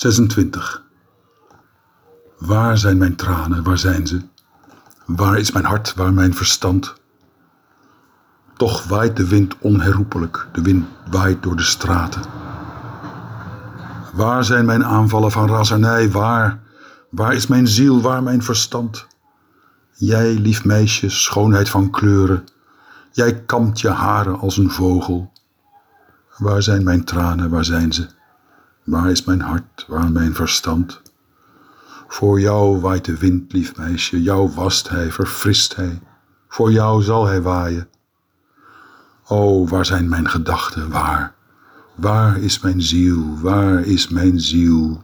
26. Waar zijn mijn tranen, waar zijn ze? Waar is mijn hart, waar mijn verstand? Toch waait de wind onherroepelijk, de wind waait door de straten. Waar zijn mijn aanvallen van razernij, waar, waar is mijn ziel, waar mijn verstand? Jij, lief meisje, schoonheid van kleuren, jij kamt je haren als een vogel. Waar zijn mijn tranen, waar zijn ze? Waar is mijn hart, waar mijn verstand? Voor jou waait de wind, lief meisje, jou wast hij, verfrist hij. Voor jou zal hij waaien. O, waar zijn mijn gedachten, waar? Waar is mijn ziel, waar is mijn ziel?